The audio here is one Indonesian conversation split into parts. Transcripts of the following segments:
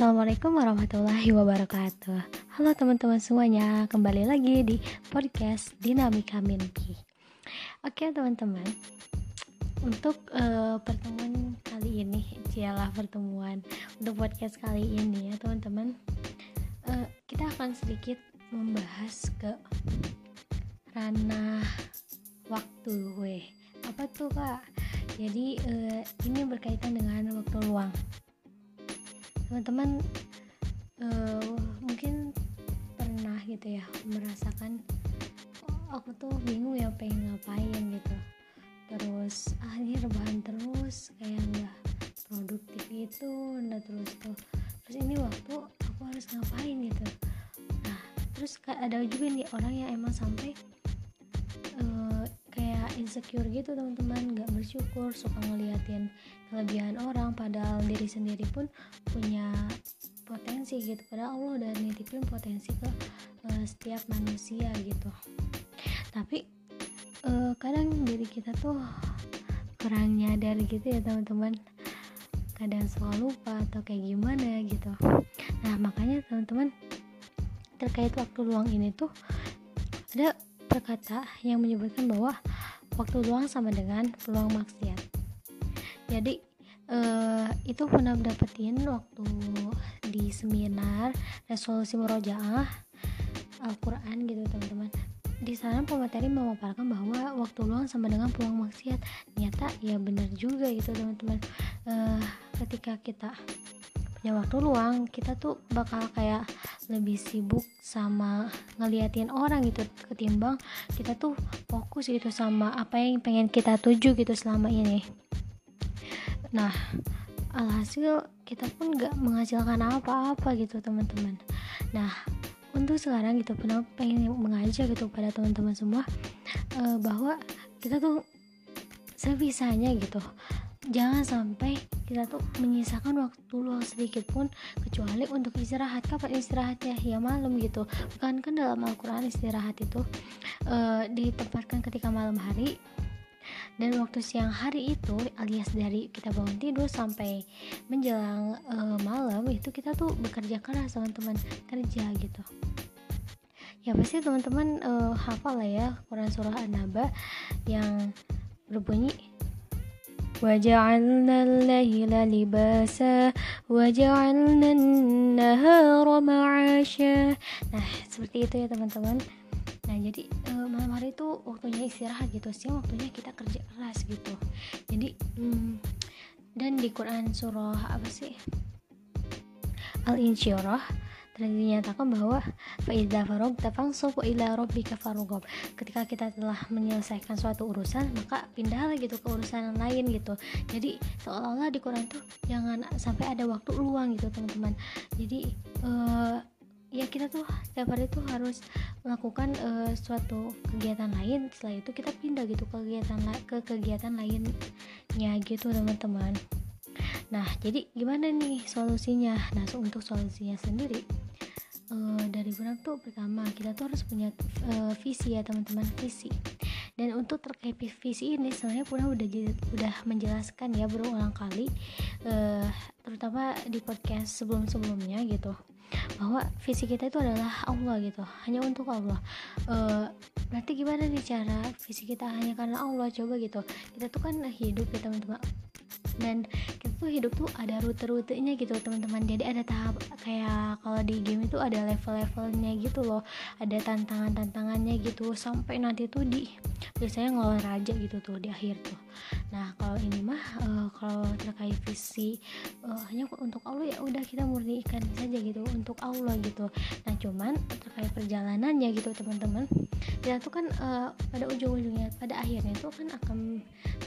Assalamualaikum warahmatullahi wabarakatuh. Halo teman-teman semuanya Kembali lagi di podcast Dinamika Mimpi Oke teman-teman. Untuk uh, pertemuan kali ini Cialah pertemuan Untuk podcast kali ini ya teman-teman. Uh, Kita akan sedikit membahas ke Ranah waktu weh. Apa tuh kak? Jadi uh, ini berkaitan dengan waktu luang teman-teman uh, mungkin pernah gitu ya merasakan oh, aku tuh bingung ya pengen ngapain gitu. Terus ah ini rebahan terus kayak nggak produktif itu nggak terus tuh. Terus ini waktu aku harus ngapain gitu. Nah terus ada juga nih orang yang emang sampai insecure gitu teman-teman. Nggak bersyukur suka ngeliatin kelebihan orang padahal diri sendiri pun punya potensi gitu. Padahal Allah udah nitipin potensi ke uh, setiap manusia gitu. Tapi uh, kadang diri kita tuh kurang nyadar gitu ya teman-teman. Kadang suka lupa atau kayak gimana gitu. Nah makanya teman-teman terkait waktu luang ini tuh ada perkata yang menyebutkan bahwa waktu luang sama dengan peluang maksiat. Jadi uh, itu pernah dapetin waktu di seminar resolusi murojaah Al-Quran gitu teman-teman. Di sana pemateri memaparkan bahwa waktu luang sama dengan peluang maksiat. Ternyata ya benar juga gitu teman-teman. Uh, ketika kita punya waktu luang kita tuh bakal kayak lebih sibuk sama ngeliatin orang gitu. Ketimbang kita tuh fokus gitu sama apa yang pengen kita tuju gitu selama ini. Nah alhasil kita pun gak menghasilkan apa-apa gitu teman-teman. Nah untuk sekarang gitu pernah pengen mengajak gitu pada teman-teman semua uh, bahwa kita tuh sebisanya gitu jangan sampai kita tuh menyisakan waktu luang sedikit pun kecuali untuk istirahat. Kapan istirahatnya ya? Malam gitu. Bukan kan dalam Al-Quran istirahat itu uh, ditempatkan ketika malam hari. Dan waktu siang hari itu alias dari kita bangun tidur sampai menjelang uh, malam itu kita tuh bekerja keras teman-teman. Kerja gitu. Ya pasti teman-teman uh, hafal lah ya Quran surah An-Naba yang berbunyi وجعلنا الليل لباسا وجعلنا النهار معاشا nah seperti itu ya teman-teman nah jadi uh, malam hari itu waktunya istirahat gitu siang waktunya kita kerja keras gitu jadi hmm, dan di Quran surah apa sih Al-Insyirah telah dinyatakan bahwa faida farog tafangsob ila rabbika farogob ketika kita telah menyelesaikan suatu urusan maka pindahlah gitu ke urusan yang lain gitu. Jadi seolah-olah di Quran tuh jangan sampai ada waktu luang gitu teman-teman. Jadi uh, ya kita tuh setiap hari tuh harus melakukan uh, suatu kegiatan lain. Setelah itu kita pindah gitu ke kegiatan ke kegiatan lainnya gitu teman-teman. Nah jadi gimana nih solusinya? Nah untuk solusinya sendiri uh, dari bulan tuh pertama kita tuh harus punya uh, visi ya teman-teman visi. Dan untuk terkait visi ini sebenarnya pun udah udah menjelaskan ya berulang kali uh, terutama di podcast sebelum-sebelumnya gitu bahwa visi kita itu adalah Allah gitu hanya untuk Allah. Uh, berarti gimana nih cara visi kita hanya karena Allah? Coba gitu kita tuh kan hidup ya teman-teman. Dan kita tuh hidup tuh ada rute-rutenya gitu teman-teman. Jadi ada tahap kayak kalau di game itu ada level-levelnya gitu loh ada tantangan-tantangannya gitu. Sampai nanti tuh di biasanya ngelawan raja gitu tuh di akhir tuh. Nah kalau ini mah uh, kalau terkait visi uh, hanya untuk Allah ya udah kita murnikan saja gitu untuk Allah gitu. Nah cuman terkait perjalanannya gitu teman-teman kita tuh kan uh, pada ujung-ujungnya pada akhirnya itu kan akan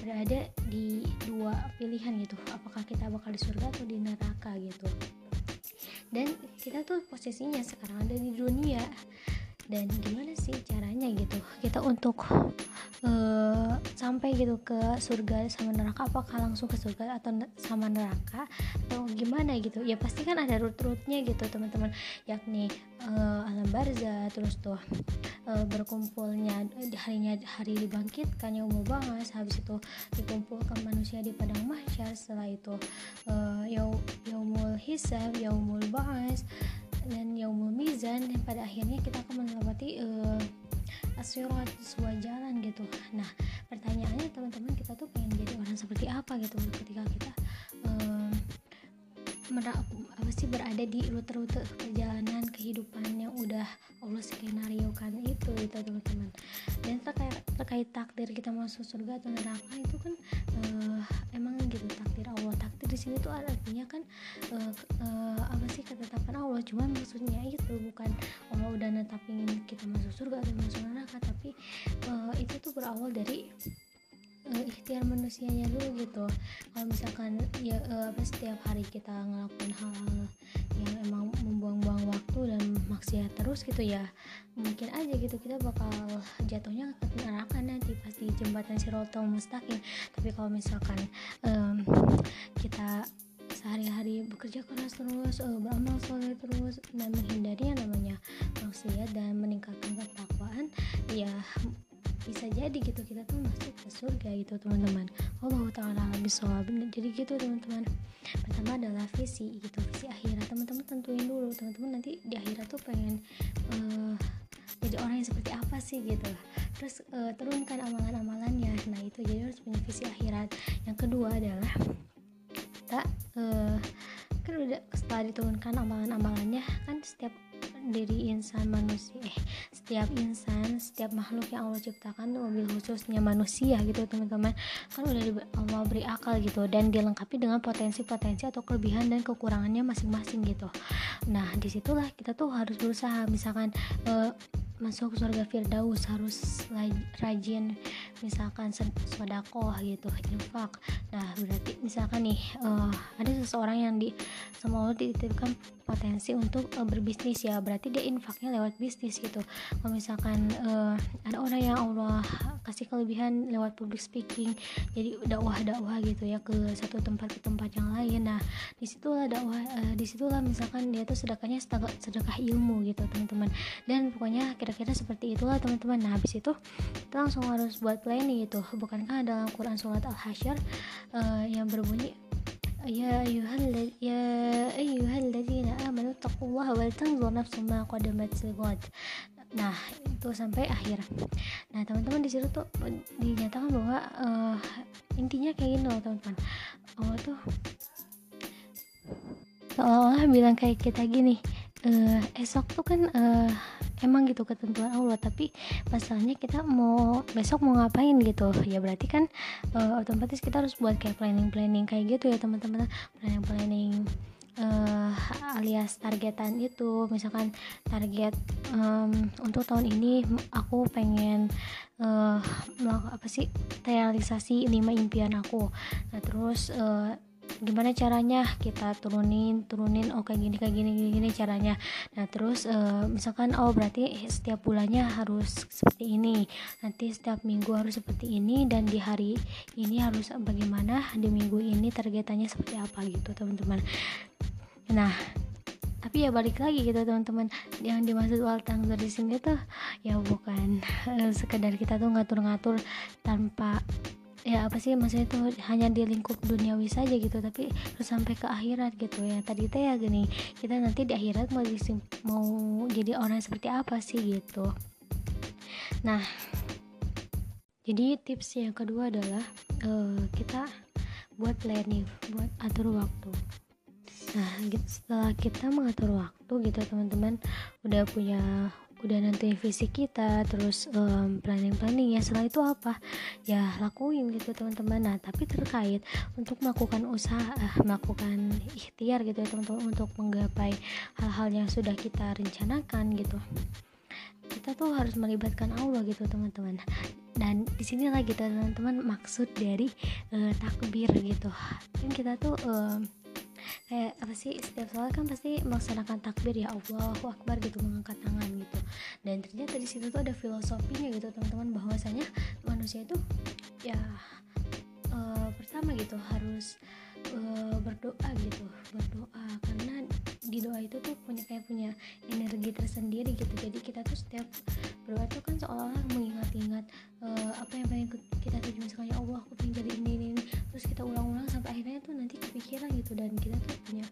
berada di dua pilihan gitu. Apakah kita bakal di surga atau di neraka gitu. Dan kita tuh posisinya sekarang ada di dunia dan gimana sih caranya gitu? Kita untuk uh, sampai gitu ke surga sama neraka apakah langsung ke surga atau sama neraka atau gimana gitu? Ya pasti kan ada rut-rutnya gitu teman-teman. Yakni uh, alam barza terus tuh uh, berkumpulnya harinya hari dibangkitkan yang mau bahas habis itu dikumpulkan manusia di padang mahsyar. Setelah itu uh, yaumul hisab yaumul bahas dan yaumul mizan dan pada akhirnya kita akan melewati uh, asyurat sebuah jalan gitu. Nah pertanyaannya teman-teman kita tuh pengen jadi orang seperti apa gitu? Ketika kita uh, apa sih berada di rute-rute perjalanan kehidupan yang udah Allah skenario kan itu itu teman-teman. Dan terkait terkait takdir kita masuk surga atau neraka itu kan uh, emang gitu di sini tuh artinya kan uh, uh, apa sih ketetapan Allah. Cuman maksudnya itu bukan Allah udah netapin kita masuk surga atau masuk neraka tapi uh, itu tuh berawal dari uh, ikhtiar manusianya dulu gitu. Kalau misalkan ya uh, apa setiap hari kita ngelakuin hal-hal yang emang membuang-buang waktu dan maksiat terus gitu ya mungkin aja gitu kita bakal jatuhnya ke neraka nanti pas di jembatan Sirotol Mustaqim. Tapi kalau misalkan um, kita sehari-hari bekerja keras terus uh, beramal soleh terus dan menghindari yang namanya maksiat dan meningkatkan ketakwaan ya bisa jadi gitu kita tuh masuk ke surga gitu teman-teman. Allah taala lebih soal jadi gitu teman-teman. Pertama adalah visi gitu visi akhirat. Teman-teman tentuin dulu teman-teman nanti di akhirat tuh pengen uh, jadi orang yang seperti apa sih gitu. Terus uh, turunkan amalan-amalannya nah itu jadi harus punya visi akhirat. Yang kedua adalah kita uh, kan udah setelah diturunkan amalan-amalannya kan setiap diri insan manusia. Eh setiap insan setiap makhluk yang Allah ciptakan tuh mobil khususnya manusia gitu teman-teman. Kan udah Allah beri akal gitu dan dilengkapi dengan potensi-potensi atau kelebihan dan kekurangannya masing-masing gitu. Nah di situlah kita tuh harus berusaha. Misalkan uh, masuk surga Firdaus harus rajin misalkan sodakoh gitu infak. Nah berarti misalkan nih uh, ada seseorang yang di sama Allah dititipkan potensi untuk uh, berbisnis ya berarti dia infaknya lewat bisnis gitu. Kalau misalkan uh, ada orang yang Allah kasih kelebihan lewat public speaking jadi dakwah dakwah gitu ya ke satu tempat ke tempat yang lain. Nah di situlah dakwah uh, di situlah misalkan dia tuh sedekahnya sedekah, sedekah ilmu gitu teman-teman. Dan pokoknya kira-kira seperti itulah teman-teman nah habis itu kita langsung harus buat planning gitu bukankah dalam Quran surat al-hasyr uh, yang berbunyi Ya ayuhal ya ayyuhalladzina amanu taqullaha wal tanzur nafsum ma qaddamat lighad. Nah, itu sampai akhir. Nah, teman-teman di situ tuh dinyatakan bahwa uh, intinya kayak gini loh, teman-teman. Allah tuh seolah-olah bilang kayak kita gini, uh, esok tuh kan uh, emang gitu ketentuan Allah tapi masalahnya kita mau besok mau ngapain gitu. Ya berarti kan uh, otomatis kita harus buat kayak planning planning kayak gitu ya teman-teman. Planning planning uh, alias targetan itu. Misalkan target um, untuk tahun ini aku pengen uh, apa sih realisasi lima impian aku. Nah terus uh, gimana caranya kita turunin turunin oh kayak gini kayak gini gini, gini caranya. Nah terus uh, misalkan oh berarti setiap bulannya harus seperti ini nanti setiap minggu harus seperti ini dan di hari ini harus bagaimana di minggu ini targetannya seperti apa gitu teman-teman. Nah tapi ya balik lagi gitu teman-teman. Yang dimaksud wal tangzer di sini tuh ya bukan uh, sekedar kita tuh ngatur-ngatur tanpa ya apa sih maksudnya itu hanya di lingkup duniawi saja gitu tapi terus sampai ke akhirat gitu. Ya tadi teh ya gini kita nanti di akhirat mau mau jadi orang seperti apa sih gitu. Nah jadi tips yang kedua adalah uh, kita buat planning buat atur waktu. Nah gitu, setelah kita mengatur waktu gitu teman-teman udah punya udah nanti visi kita terus um, planning planning ya setelah itu apa? Ya lakuin gitu teman-teman. Nah tapi terkait untuk melakukan usaha melakukan ikhtiar gitu ya teman-teman untuk menggapai hal-hal yang sudah kita rencanakan gitu. Kita tuh harus melibatkan Allah gitu teman-teman. Dan di sini lagi gitu teman-teman maksud dari uh, takbir gitu. Kan kita tuh uh, kayak apa sih setiap sholat kan pasti melaksanakan takbir ya Allahu Akbar gitu mengangkat tangan gitu. Dan ternyata di situ tuh ada filosofinya gitu teman-teman bahwasanya manusia itu ya uh, pertama gitu harus uh, berdoa gitu berdoa. Karena di doa itu tuh punya kayak punya energi tersendiri gitu. Jadi kita tuh setiap berdoa tuh kan seolah-olah mengingat-ingat uh, apa yang pengen kita tuju misalkan ya Allah aku pengen jadi ini, ini ini. Terus kita ulang-ulang sampai akhirnya tuh nanti kepikiran gitu. Dan kita tuh punya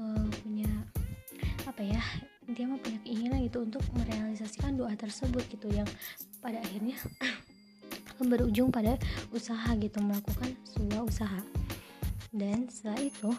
uh, punya apa ya intinya mah punya keinginan gitu untuk merealisasikan doa tersebut gitu yang pada akhirnya berujung pada usaha gitu melakukan sebuah usaha. Dan setelah itu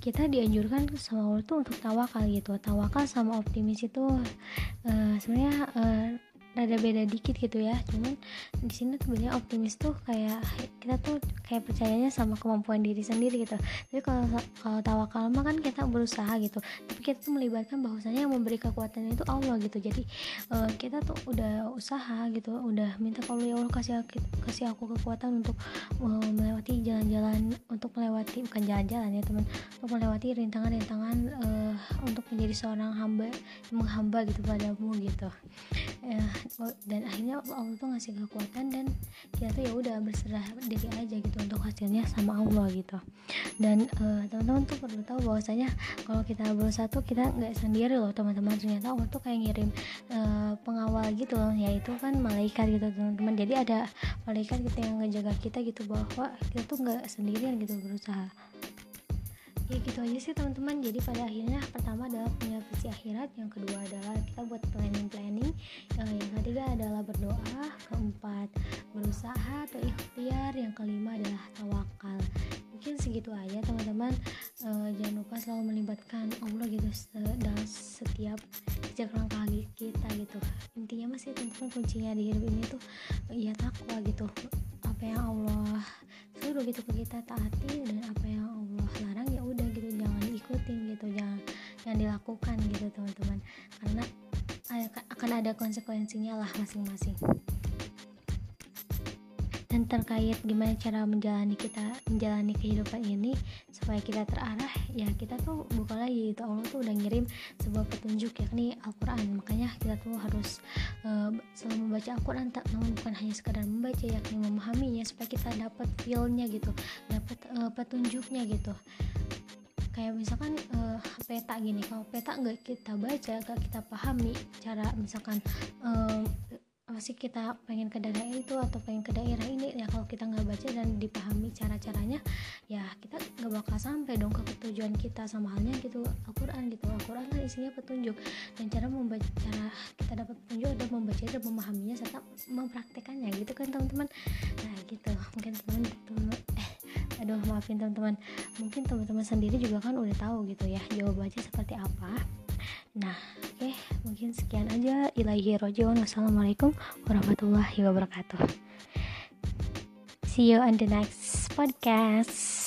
kita dianjurkan sama Allah tuh untuk tawakal gitu. Tawakal sama optimis itu uh, sebenarnya uh, rada beda dikit gitu ya. Cuman di sini sebenarnya optimis tuh kayak kita tuh kayak percayanya sama kemampuan diri sendiri gitu. Tapi kalau kalau tawakal mah kan kita berusaha gitu. Tapi kita tuh melibatkan bahwasanya yang memberi kekuatan itu Allah gitu. Jadi uh, kita tuh udah usaha gitu udah minta kalau ya Allah kasih kasih aku kekuatan untuk uh, melewati jalan-jalan untuk melewati bukan jalan-jalan ya teman untuk melewati rintangan-rintangan uh, untuk menjadi seorang hamba menghamba gitu padamu gitu. Uh, dan akhirnya Allah tuh ngasih kekuatan dan kita tuh ya udah berserah diri aja gitu untuk hasilnya sama Allah gitu. Dan uh, teman-teman tuh perlu tahu bahwasanya kalau kita berusaha tuh kita nggak sendiri loh teman-teman. Ternyata Allah tuh kayak ngirim uh, pengawal gitu loh yaitu kan malaikat gitu teman-teman. Jadi ada malaikat gitu yang ngejaga kita gitu bahwa kita tuh nggak sendirian gitu berusaha ya gitu aja sih teman-teman. Jadi pada akhirnya pertama adalah punya visi akhirat. Yang kedua adalah kita buat planning planning yang ketiga adalah berdoa. Keempat berusaha atau ikhtiar. Yang kelima adalah tawakal. Mungkin segitu aja teman-teman. Uh, jangan lupa selalu melibatkan Allah gitu dalam setiap sejak langkah kita gitu. Intinya masih teman-teman kuncinya di hidup ini tuh ya takwa gitu. Apa yang Allah suruh gitu ke kita taati dan apa yang diikutin gitu jangan yang dilakukan gitu teman-teman. Karena akan ada konsekuensinya lah masing-masing. Dan terkait gimana cara menjalani kita menjalani kehidupan ini supaya kita terarah ya kita tuh bukan lagi itu Allah tuh udah ngirim sebuah petunjuk yakni Al-Quran. Makanya kita tuh harus uh, selalu membaca Al-Quran tak namun bukan hanya sekadar membaca yakni memahaminya supaya kita dapat feelnya gitu dapat uh, petunjuknya gitu kayak misalkan uh, peta gini kalau peta nggak kita baca nggak kita pahami cara misalkan uh, masih kita pengen ke daerah itu atau pengen ke daerah ini ya kalau kita nggak baca dan dipahami cara-caranya ya kita nggak bakal sampai dong ke tujuan kita sama halnya gitu Al-Quran gitu. Al-Quran kan isinya petunjuk dan cara membaca cara kita dapat petunjuk adalah membaca dan memahaminya serta mempraktekannya gitu kan teman-teman? Nah gitu. Mungkin teman-teman eh aduh maafin teman-teman mungkin teman-teman sendiri juga kan udah tahu gitu ya jawabannya seperti apa Nah, oke, okay, mungkin sekian aja. Ilahi rojiun. Wassalamualaikum warahmatullahi wabarakatuh. See you on the next podcast.